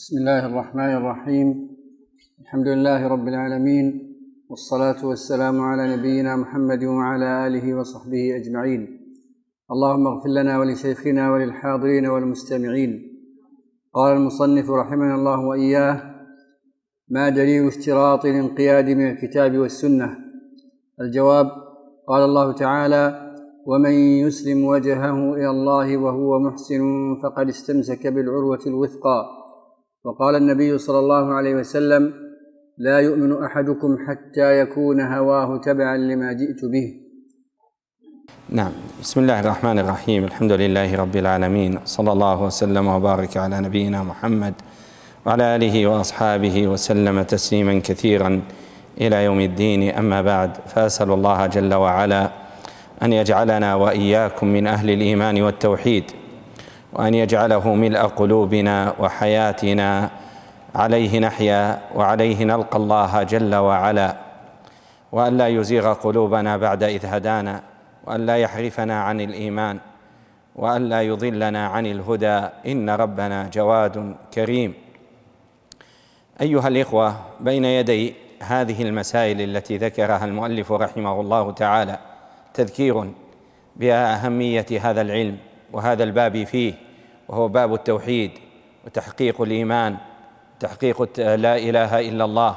بسم الله الرحمن الرحيم. الحمد لله رب العالمين والصلاة والسلام على نبينا محمد وعلى آله وصحبه أجمعين. اللهم اغفر لنا ولشيخنا وللحاضرين والمستمعين. قال المصنف رحمنا الله وإياه ما دليل اشتراط الانقياد من الكتاب والسنة؟ الجواب قال الله تعالى ومن يسلم وجهه إلى الله وهو محسن فقد استمسك بالعروة الوثقى. وقال النبي صلى الله عليه وسلم لا يؤمن أحدكم حتى يكون هواه تبعا لما جئت به. نعم. بسم الله الرحمن الرحيم. الحمد لله رب العالمين. صلى الله وسلم وبارك على نبينا محمد وعلى آله وأصحابه وسلم تسليما كثيرا إلى يوم الدين. أما بعد فأسأل الله جل وعلا أن يجعلنا وإياكم من أهل الإيمان والتوحيد. وأن يجعله ملء قلوبنا وحياتنا. عليه نحيا وعليه نلقى الله جل وعلا. وأن لا يزيغ قلوبنا بعد إذ هدانا. وأن لا يحرفنا عن الإيمان. وأن لا يضلنا عن الهدى. إن ربنا جواد كريم. أيها الإخوة بين يدي هذه المسائل التي ذكرها المؤلف رحمه الله تعالى تذكير بأهمية هذا العلم. وهذا الباب فيه وهو باب التوحيد وتحقيق الإيمان تحقيق لا إله إلا الله.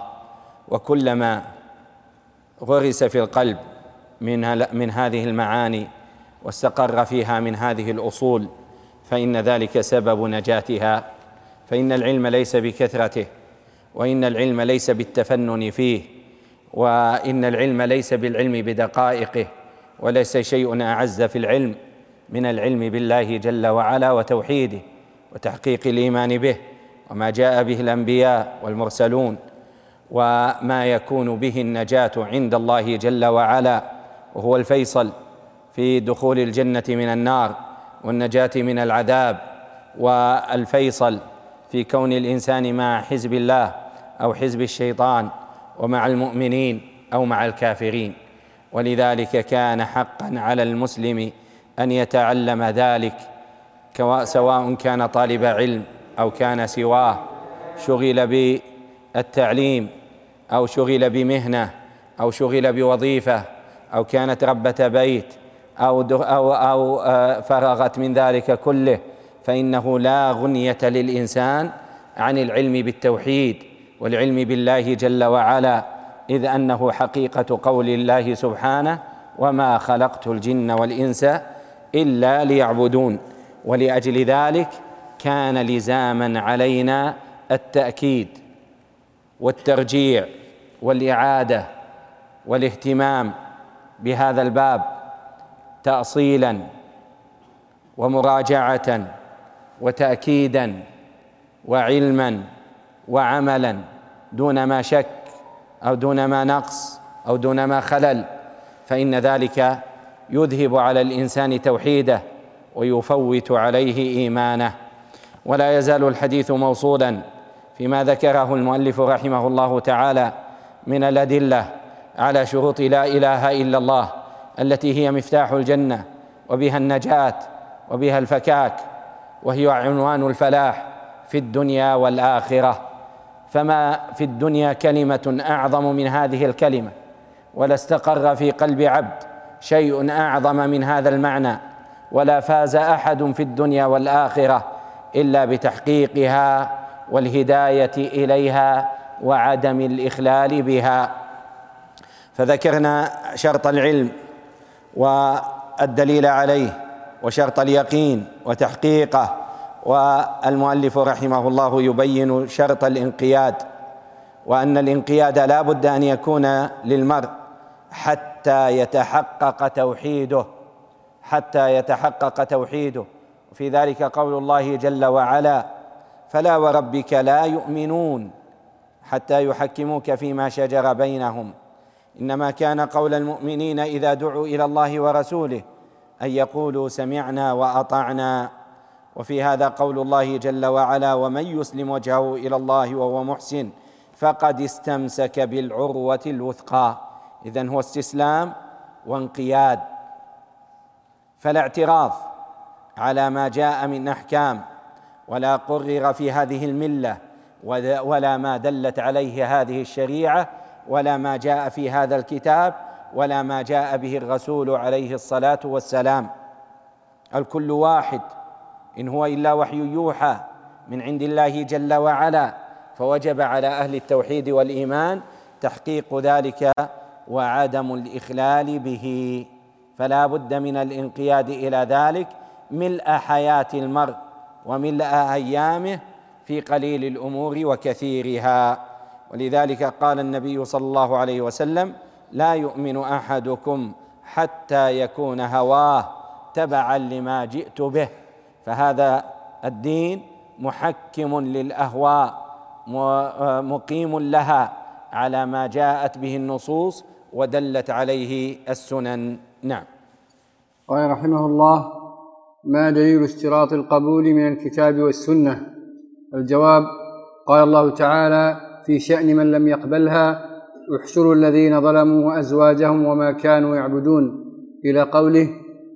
وكلما غرس في القلب من من هذه المعاني واستقر فيها من هذه الأصول فإن ذلك سبب نجاتها. فإن العلم ليس بكثرته وإن العلم ليس بالتفنن فيه وإن العلم ليس بالعلم بدقائقه وليس شيء أعز في العلم. من العلم بالله جل وعلا وتوحيده وتحقيق الإيمان به وما جاء به الأنبياء والمرسلون وما يكون به النجاة عند الله جل وعلا وهو الفيصل في دخول الجنة من النار والنجاة من العذاب والفيصل في كون الإنسان مع حزب الله أو حزب الشيطان ومع المؤمنين أو مع الكافرين. ولذلك كان حقا على المسلم أن يتعلم ذلك سواء كان طالب علم أو كان سواه شغل بالتعليم أو شغل بمهنة أو شغل بوظيفة أو كانت ربة بيت أو أو أو آه، فرغت من ذلك كله فإنه لا غنية للإنسان عن العلم بالتوحيد والعلم بالله جل وعلا إذ أنه حقيقة قول الله سبحانه وما خلقت الجن والإنس إلا ليعبدون. ولأجل ذلك كان لزاما علينا التأكيد والترجيع والإعادة والاهتمام بهذا الباب تاصيلا ومراجعة وتاكيدا وعلما وعملا دون ما شك أو دون ما نقص أو دون ما خلل. فإن ذلك يذهب على الإنسان توحيده ويفوت عليه إيمانه. ولا يزال الحديث موصولا فيما ذكره المؤلف رحمه الله تعالى من الأدلة على شروط لا إله إلا الله التي هي مفتاح الجنة وبها النجاة وبها الفكاك وهي عنوان الفلاح في الدنيا والآخرة. فما في الدنيا كلمة أعظم من هذه الكلمة ولا استقر في قلب عبد شيء أعظم من هذا المعنى ولا فاز أحد في الدنيا والآخرة إلا بتحقيقها والهداية إليها وعدم الإخلال بها. فذكرنا شرط العلم والدليل عليه وشرط اليقين وتحقيقه والمؤلف رحمه الله يبين شرط الانقياد وأن الانقياد لا بد أن يكون للمرء حتى يتحقق توحيده حتى يتحقق توحيده. وفي ذلك قول الله جل وعلا فلا وربك لا يؤمنون حتى يحكموك فيما شجر بينهم. إنما كان قول المؤمنين إذا دعوا إلى الله ورسوله أن يقولوا سمعنا وأطعنا. وفي هذا قول الله جل وعلا ومن يسلم وجهه إلى الله وهو محسن فقد استمسك بالعروة الوثقى إذن هو استسلام وانقياد. فلا اعتراض على ما جاء من أحكام ولا قرر في هذه الملة ولا ما دلت عليه هذه الشريعة ولا ما جاء في هذا الكتاب ولا ما جاء به الرسول عليه الصلاة والسلام. الكل واحد إن هو إلا وحي يوحى من عند الله جل وعلا فوجب على أهل التوحيد والإيمان تحقيق ذلك وعدم الإخلال به. فلا بد من الانقياد إلى ذلك ملء حياة المرء وملء أيامه في قليل الأمور وكثيرها. ولذلك قال النبي صلى الله عليه وسلم لا يؤمن أحدكم حتى يكون هواه تبعا لما جئت به فهذا الدين محكم للأهواء مقيم لها على ما جاءت به النصوص ودلت عليه السنن. نعم. قال رحمه الله ما دليل اشتراط القبول من الكتاب والسنة؟ الجواب قال الله تعالى في شأن من لم يقبلها احشروا الذين ظلموا وازواجهم وما كانوا يعبدون. إلى قوله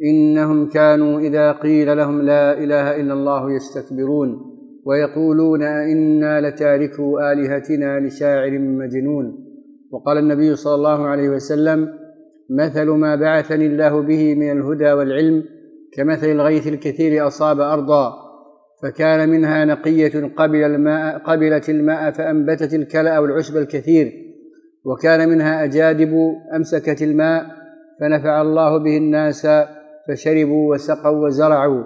إنهم كانوا إذا قيل لهم لا إله إلا الله يستكبرون ويقولون أئنا لتاركوا آلهتنا لشاعر مجنون. وقال النبي صلى الله عليه وسلم مثل ما بعثني الله به من الهدى والعلم كمثل الغيث الكثير أصاب أرضا فكان منها نقية قبل الماء قبلت الماء فأنبتت الكلأ والعشب الكثير وكان منها أجادب أمسكت الماء فنفع الله به الناس فشربوا وسقوا وزرعوا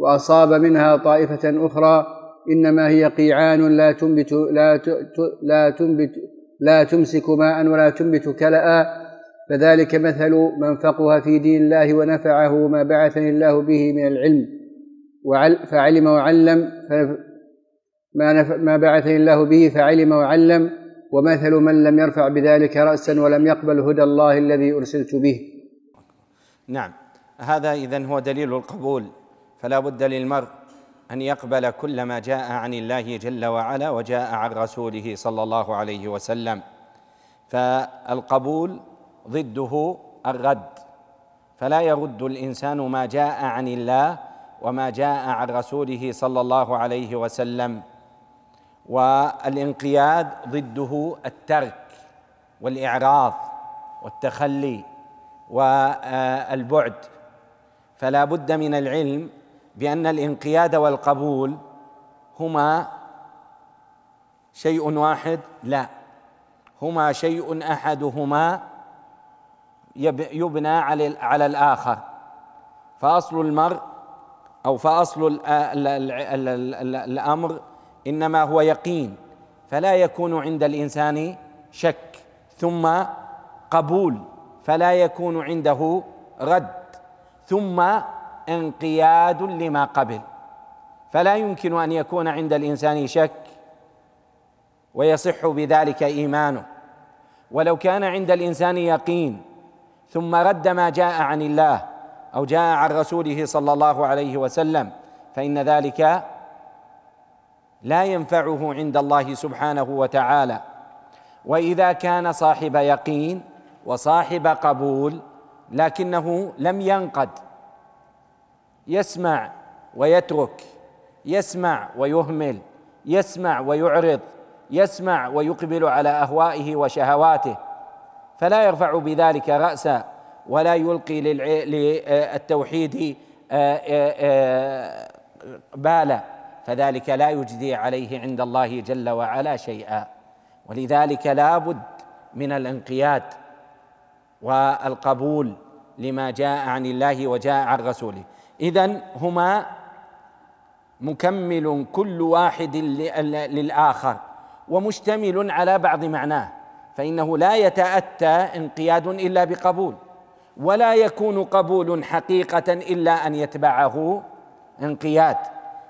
وأصاب منها طائفة أخرى إنما هي قيعان لا تنبت لا لا تنبت لا تمسك ماء ولا تنبت كلأ فذلك مثل من فقه في دين الله ونفعه ما بعثني الله به من العلم. فعلم وعلم ما ما بعثني الله به فعلم وعلم. ومثل من لم يرفع بذلك رأسا ولم يقبل هدى الله الذي أرسلت به. نعم هذا إذن هو دليل القبول فلا بد للمرء أن يقبل كل ما جاء عن الله جل وعلا وجاء عن رسوله صلى الله عليه وسلم. فالقبول ضده الرد. فلا يرد الإنسان ما جاء عن الله وما جاء عن رسوله صلى الله عليه وسلم. والانقياد ضده الترك والإعراض والتخلي والبعد. فلا بد من العلم بأن الانقياد والقبول هما شيء واحد لا. هما شيء أحدهما يبنى على على الآخر. فأصل المرء أو فأصل الأمر إنما هو يقين. فلا يكون عند الإنسان شك ثم قبول. فلا يكون عنده رد ثم انقياد لما قبل. فلا يمكن أن يكون عند الإنسان شك ويصح بذلك إيمانه. ولو كان عند الإنسان يقين ثم رد ما جاء عن الله أو جاء عن رسوله صلى الله عليه وسلم فإن ذلك لا ينفعه عند الله سبحانه وتعالى. وإذا كان صاحب يقين وصاحب قبول لكنه لم ينقد. يسمع ويترك يسمع ويهمل يسمع ويعرض يسمع ويقبل على أهوائه وشهواته. فلا يرفع بذلك رأسا ولا يلقي للتوحيد آه، آه، آه، بالا. فذلك لا يجدي عليه عند الله جل وعلا شيئا. ولذلك لا بد من الانقياد والقبول لما جاء عن الله وجاء عن رسوله. اذا هما مكمل كل واحد للآخر ومشتمل على بعض معناه فإنه لا يتأتى انقياد إلا بقبول ولا يكون قبول حقيقة إلا أن يتبعه انقياد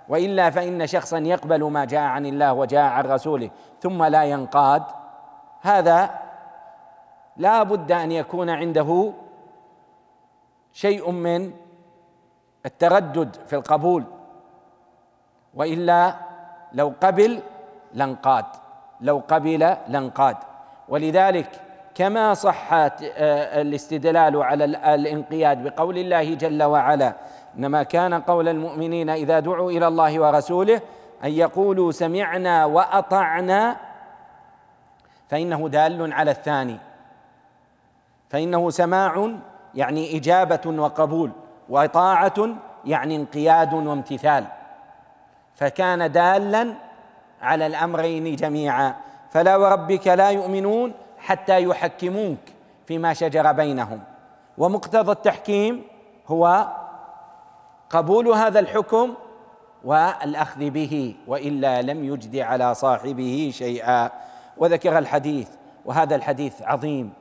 وإلا فإن شخصا يقبل ما جاء عن الله وجاء عن رسوله ثم لا ينقاد. هذا لا بد أن يكون عنده شيء من التردد في القبول وإلا لو قبل لانقاد لو قبل لانقاد. ولذلك كما صح آه، الاستدلال على الانقياد بقول الله جل وعلا إنما كان قول المؤمنين إذا دعوا إلى الله ورسوله أن يقولوا سمعنا وأطعنا فإنه دال على الثاني. فإنه سماع يعني إجابة وقبول. وطاعة يعني انقياد وامتثال. فكان دالا على الأمرين جميعا. فلا وربك لا يؤمنون حتى يحكموك فيما شجر بينهم. ومقتضى التحكيم هو قبول هذا الحكم والأخذ به وإلا لم يجد على صاحبه شيئا. وذكر الحديث وهذا الحديث عظيم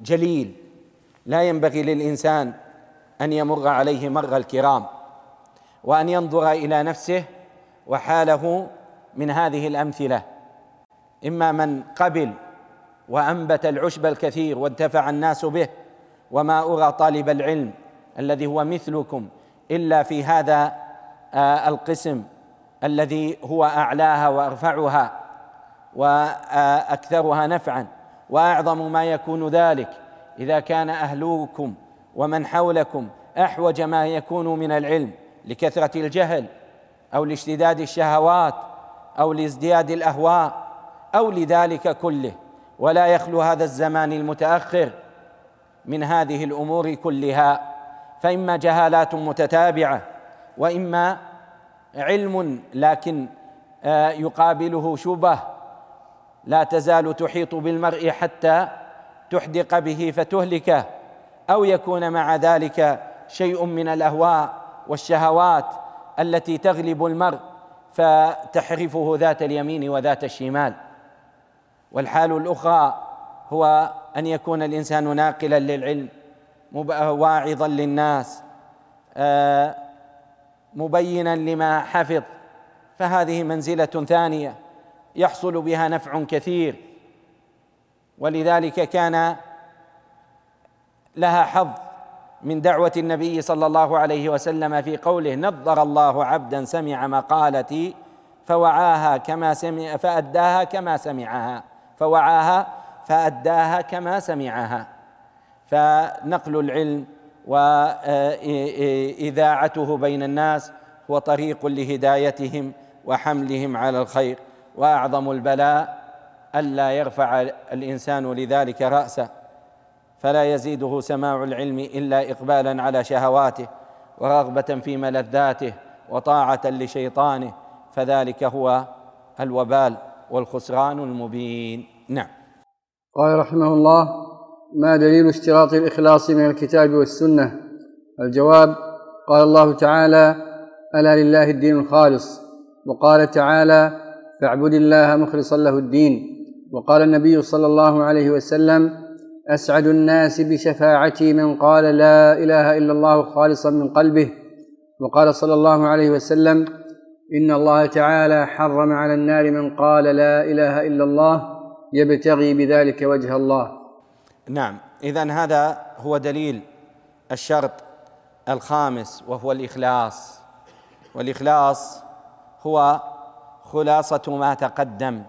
جليل. لا ينبغي للإنسان أن يمر عليه مر الكرام وأن ينظر إلى نفسه وحاله من هذه الأمثلة. إما من قبل وأنبت العشب الكثير وانتفع الناس به وما أرى طالب العلم الذي هو مثلكم إلا في هذا آه، القسم الذي هو أعلاها وأرفعها وأكثرها نفعا وأعظم ما يكون ذلك إذا كان اهلكم ومن حولكم أحوج ما يكون من العلم لكثرة الجهل أو لاشتداد الشهوات أو لازدياد الأهواء أو لذلك كله ولا يخلو هذا الزمان المتأخر من هذه الأمور كلها. فإما جهالات متتابعة وإما علم لكن آه، يقابله شبه لا تزال تحيط بالمرء حتى تحدق به فتهلكه. أو يكون مع ذلك شيء من الأهواء والشهوات التي تغلب المرء فتحرفه ذات اليمين وذات الشمال. والحال الأخرى هو أن يكون الإنسان ناقلا للعلم واعظا للناس آه، مبينا لما حفظ. فهذه منزلة ثانية يحصل بها نفع كثير. ولذلك كان لها حظ من دعوة النبي صلى الله عليه وسلم في قوله نظر الله عبدا سمع مقالتي فوعاها كما سمع فأداها كما سمعها. فوعاها فأداها كما سمعها. فنقل العلم وإذاعته بين الناس هو طريق لهدايتهم وحملهم على الخير. وأعظم البلاء ألا يرفع الإنسان لذلك رأسه. فلا يزيده سماع العلم إلا اقبالا على شهواته ورغبة في ملذاته وطاعة لشيطانه فذلك هو الوبال والخسران المبين. نعم. قال رحمه الله ما دليل اشتراط الإخلاص من الكتاب والسنة؟ الجواب قال الله تعالى ألا لله الدين الخالص؟ وقال تعالى فاعبد الله مخلصا له الدين. وقال النبي صلى الله عليه وسلم أسعد الناس بشفاعتي من قال لا إله إلا الله خالصا من قلبه. وقال صلى الله عليه وسلم إن الله تعالى حرم على النار من قال لا إله إلا الله يبتغي بذلك وجه الله. نعم اذا هذا هو دليل الشرط الخامس وهو الإخلاص. والإخلاص هو خلاصة ما تقدم.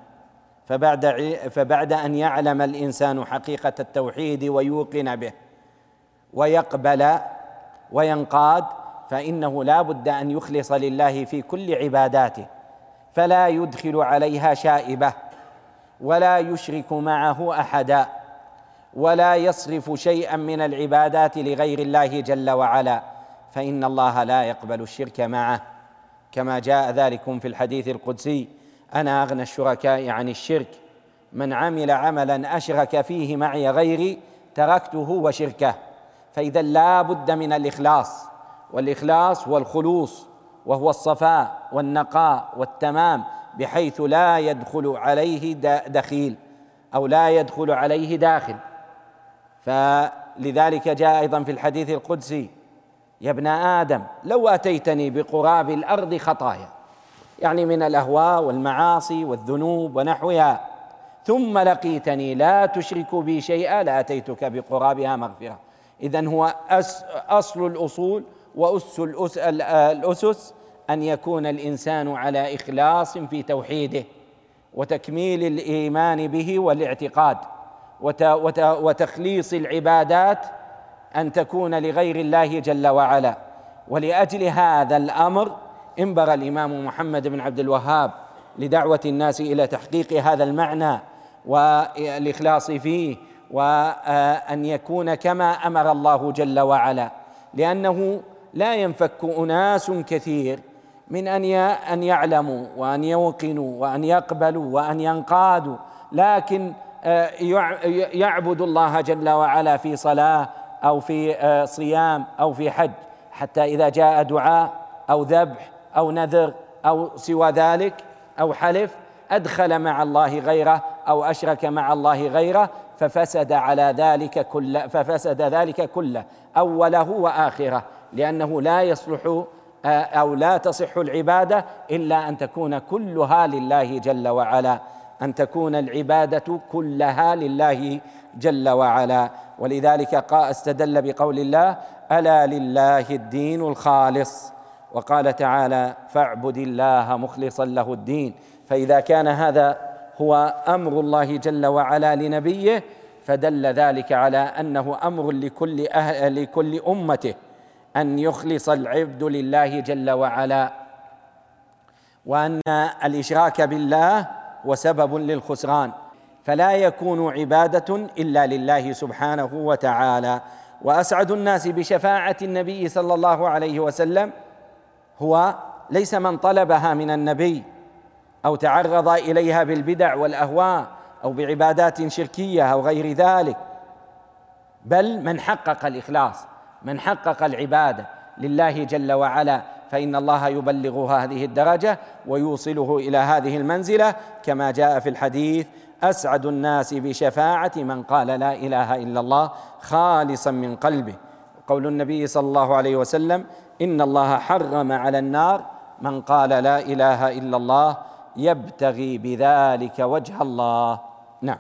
فبعد فبعد أن يعلم الإنسان حقيقة التوحيد ويوقن به ويقبل وينقاد فإنه لا بد أن يخلص لله في كل عباداته فلا يدخل عليها شائبة ولا يشرك معه أحدا ولا يصرف شيئا من العبادات لغير الله جل وعلا فإن الله لا يقبل الشرك معه كما جاء ذلكم في الحديث القدسي أنا أغنى الشركاء عن الشرك. من عمل عملا أشرك فيه معي غيري تركته وشركه. فاذا لا بد من الإخلاص. والإخلاص والخلوص وهو الصفاء والنقاء والتمام بحيث لا يدخل عليه دخيل أو لا يدخل عليه داخل. فلذلك جاء أيضا في الحديث القدسي يا ابن آدم لو أتيتني بقراب الأرض خطايا يعني من الأهواء والمعاصي والذنوب ونحوها. ثم لقيتني لا تشرك بي شيئا لأتيتك بقرابها مغفرة. اذا هو أصل الأصول وأس الأس الأسس أن يكون الإنسان على إخلاص في توحيده وتكميل الإيمان به والاعتقاد وتخليص العبادات أن تكون لغير الله جل وعلا. ولأجل هذا الأمر انبغى الإمام محمد بن عبد الوهاب لدعوة الناس إلى تحقيق هذا المعنى والإخلاص فيه وأن يكون كما أمر الله جل وعلا لأنه لا ينفك أناس كثير من أن أن يعلموا وأن يوقنوا وأن يقبلوا وأن ينقادوا لكن آه، يعبد الله جل وعلا في صلاة أو في آه، صيام أو في حج حتى إذا جاء دعاء أو ذبح أو نذر أو سوى ذلك أو حلف أدخل مع الله غيره أو أشرك مع الله غيره ففسد على ذلك كل ففسد ذلك كله أوله وآخره لأنه لا يصلح آه، أو لا تصح العبادة إلا أن تكون كلها لله جل وعلا أن تكون العبادة كلها لله جل وعلا. ولذلك استدل بقول الله ألا لله الدين الخالص؟ وقال تعالى فاعبد الله مخلصا له الدين. فإذا كان هذا هو أمر الله جل وعلا لنبيه فدل ذلك على أنه أمر لكل أهل لكل أمته أن يخلص العبد لله جل وعلا. وأن الإشراك بالله وسبب للخسران. فلا يكون عبادة إلا لله سبحانه وتعالى. وأسعد الناس بشفاعة النبي صلى الله عليه وسلم هو ليس من طلبها من النبي أو تعرض إليها بالبدع والأهواء أو بعبادات شركية أو غير ذلك بل من حقق الإخلاص من حقق العبادة لله جل وعلا فإن الله يبلغ هذه الدرجة ويوصله إلى هذه المنزلة كما جاء في الحديث أسعد الناس بشفاعة من قال لا إله إلا الله خالصا من قلبه. قول النبي صلى الله عليه وسلم إن الله حرم على النار من قال لا إله إلا الله يبتغي بذلك وجه الله. نعم.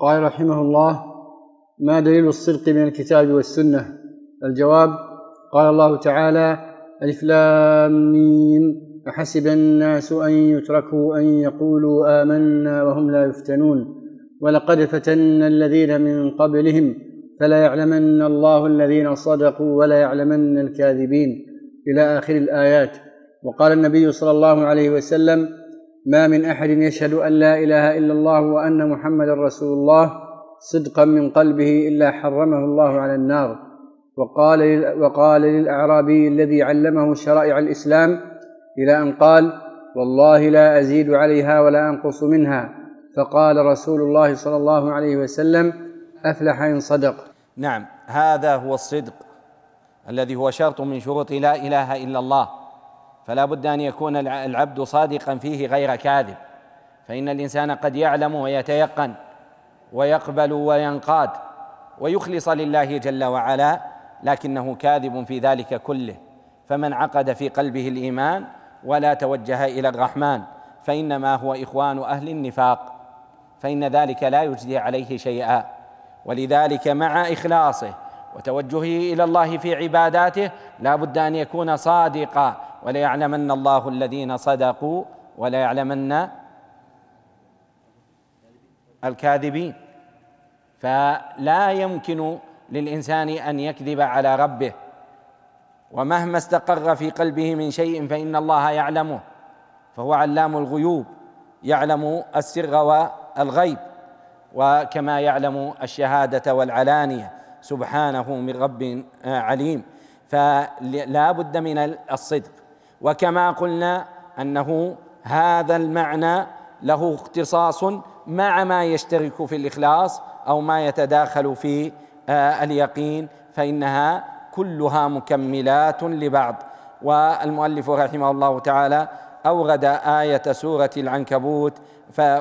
قال رحمه الله ما دليل الصدق من الكتاب والسنة؟ الجواب قال الله تعالى ألف أحسب الناس أن يتركوا أن يقولوا آمنا وهم لا يفتنون ولقد فتنا الذين من قبلهم فلا يعلمن الله الذين صدقوا ولا يعلمن الكاذبين. إلى آخر الآيات. وقال النبي صلى الله عليه وسلم ما من أحد يشهد أن لا إله إلا الله وأن محمدا رسول الله صدقا من قلبه إلا حرمه الله على النار. وقال وقال للأعرابي الذي علمه شرائع الإسلام إلى أن قال والله لا أزيد عليها ولا أنقص منها. فقال رسول الله صلى الله عليه وسلم أفلح إن صدق. نعم هذا هو الصدق الذي هو شرط من شروط لا إله إلا الله. فلا بد أن يكون العبد صادقا فيه غير كاذب. فإن الإنسان قد يعلم ويتيقن ويقبل وينقاد ويخلص لله جل وعلا لكنه كاذب في ذلك كله. فمن عقد في قلبه الإيمان ولا توجه إلى الرحمن فإنما هو إخوان أهل النفاق. فإن ذلك لا يجزي عليه شيئا. ولذلك مع إخلاصه وتوجهه إلى الله في عباداته لا بد أن يكون صادقا وليعلمن الله الذين صدقوا ولا يعلمن الكاذبين. فلا يمكن للإنسان أن يكذب على ربه. ومهما استقر في قلبه من شيء فإن الله يعلمه. فهو علام الغيوب يعلم السر والغيب. وكما يعلم الشهادة والعلانية سبحانه من رب عليم. فلا بد من الصدق. وكما قلنا أنه هذا المعنى له اختصاص مع ما يشترك في الإخلاص أو ما يتداخل في اليقين فإنها كلها مكملات لبعض. والمؤلف رحمه الله تعالى أورد آية سورة العنكبوت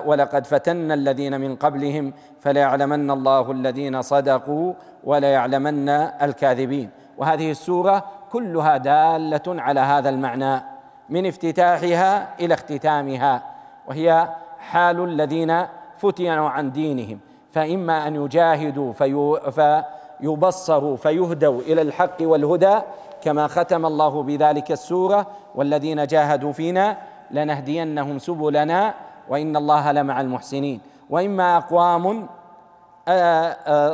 ولقد فتنا الذين من قبلهم فليعلمن الله الذين صدقوا وليعلمن الكاذبين. وهذه السورة كلها دالة على هذا المعنى من افتتاحها إلى اختتامها وهي حال الذين فتنوا عن دينهم. فإما أن يجاهدوا فيو يبصروا فيهدوا إلى الحق والهدى كما ختم الله بذلك السورة والذين جاهدوا فينا لنهدينهم سبلنا وإن الله لمع المحسنين. وإما أقوام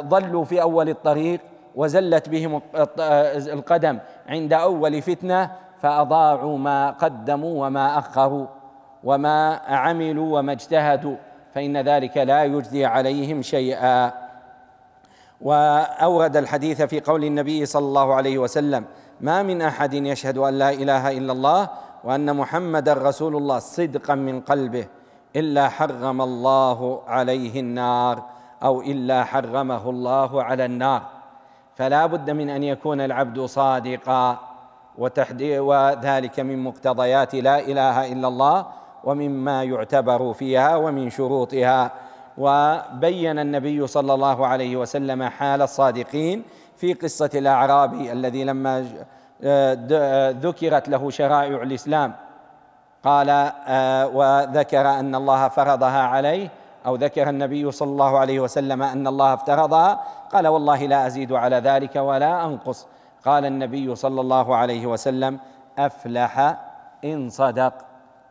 ضلوا في أول الطريق وزلت بهم القدم عند أول فتنة فأضاعوا ما قدموا وما أخروا وما عملوا وما اجتهدوا فإن ذلك لا يجزي عليهم شيئا. وأورد الحديث في قول النبي صلى الله عليه وسلم ما من أحد يشهد أن لا إله إلا الله وأن محمدا رسول الله صدقا من قلبه إلا حرم الله عليه النار أو إلا حرمه الله على النار. فلا بد من أن يكون العبد صادقا وذلك من مقتضيات لا إله إلا الله ومما يعتبر فيها ومن شروطها. وبين النبي صلى الله عليه وسلم حال الصادقين في قصة الاعرابي الذي لما ذكرت له شرائع الإسلام. قال آه، وذكر أن الله فرضها عليه أو ذكر النبي صلى الله عليه وسلم أن الله افترضها. قال والله لا أزيد على ذلك ولا أنقص. قال النبي صلى الله عليه وسلم أفلح إن صدق.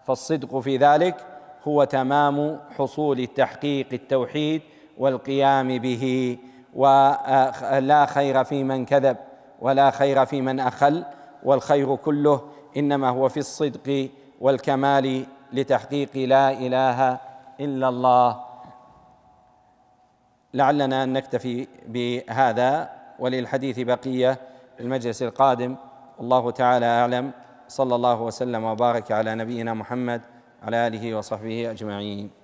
فالصدق في ذلك هو تمام حصول التحقيق التوحيد والقيام به ولا خير في من كذب ولا خير في من أخل والخير كله إنما هو في الصدق والكمال لتحقيق لا إله إلا الله. لعلنا ان نكتفي بهذا وللحديث بقية في المجلس القادم. والله تعالى أعلم. صلى الله وسلم وبارك على نبينا محمد على آله وصحبه أجمعين.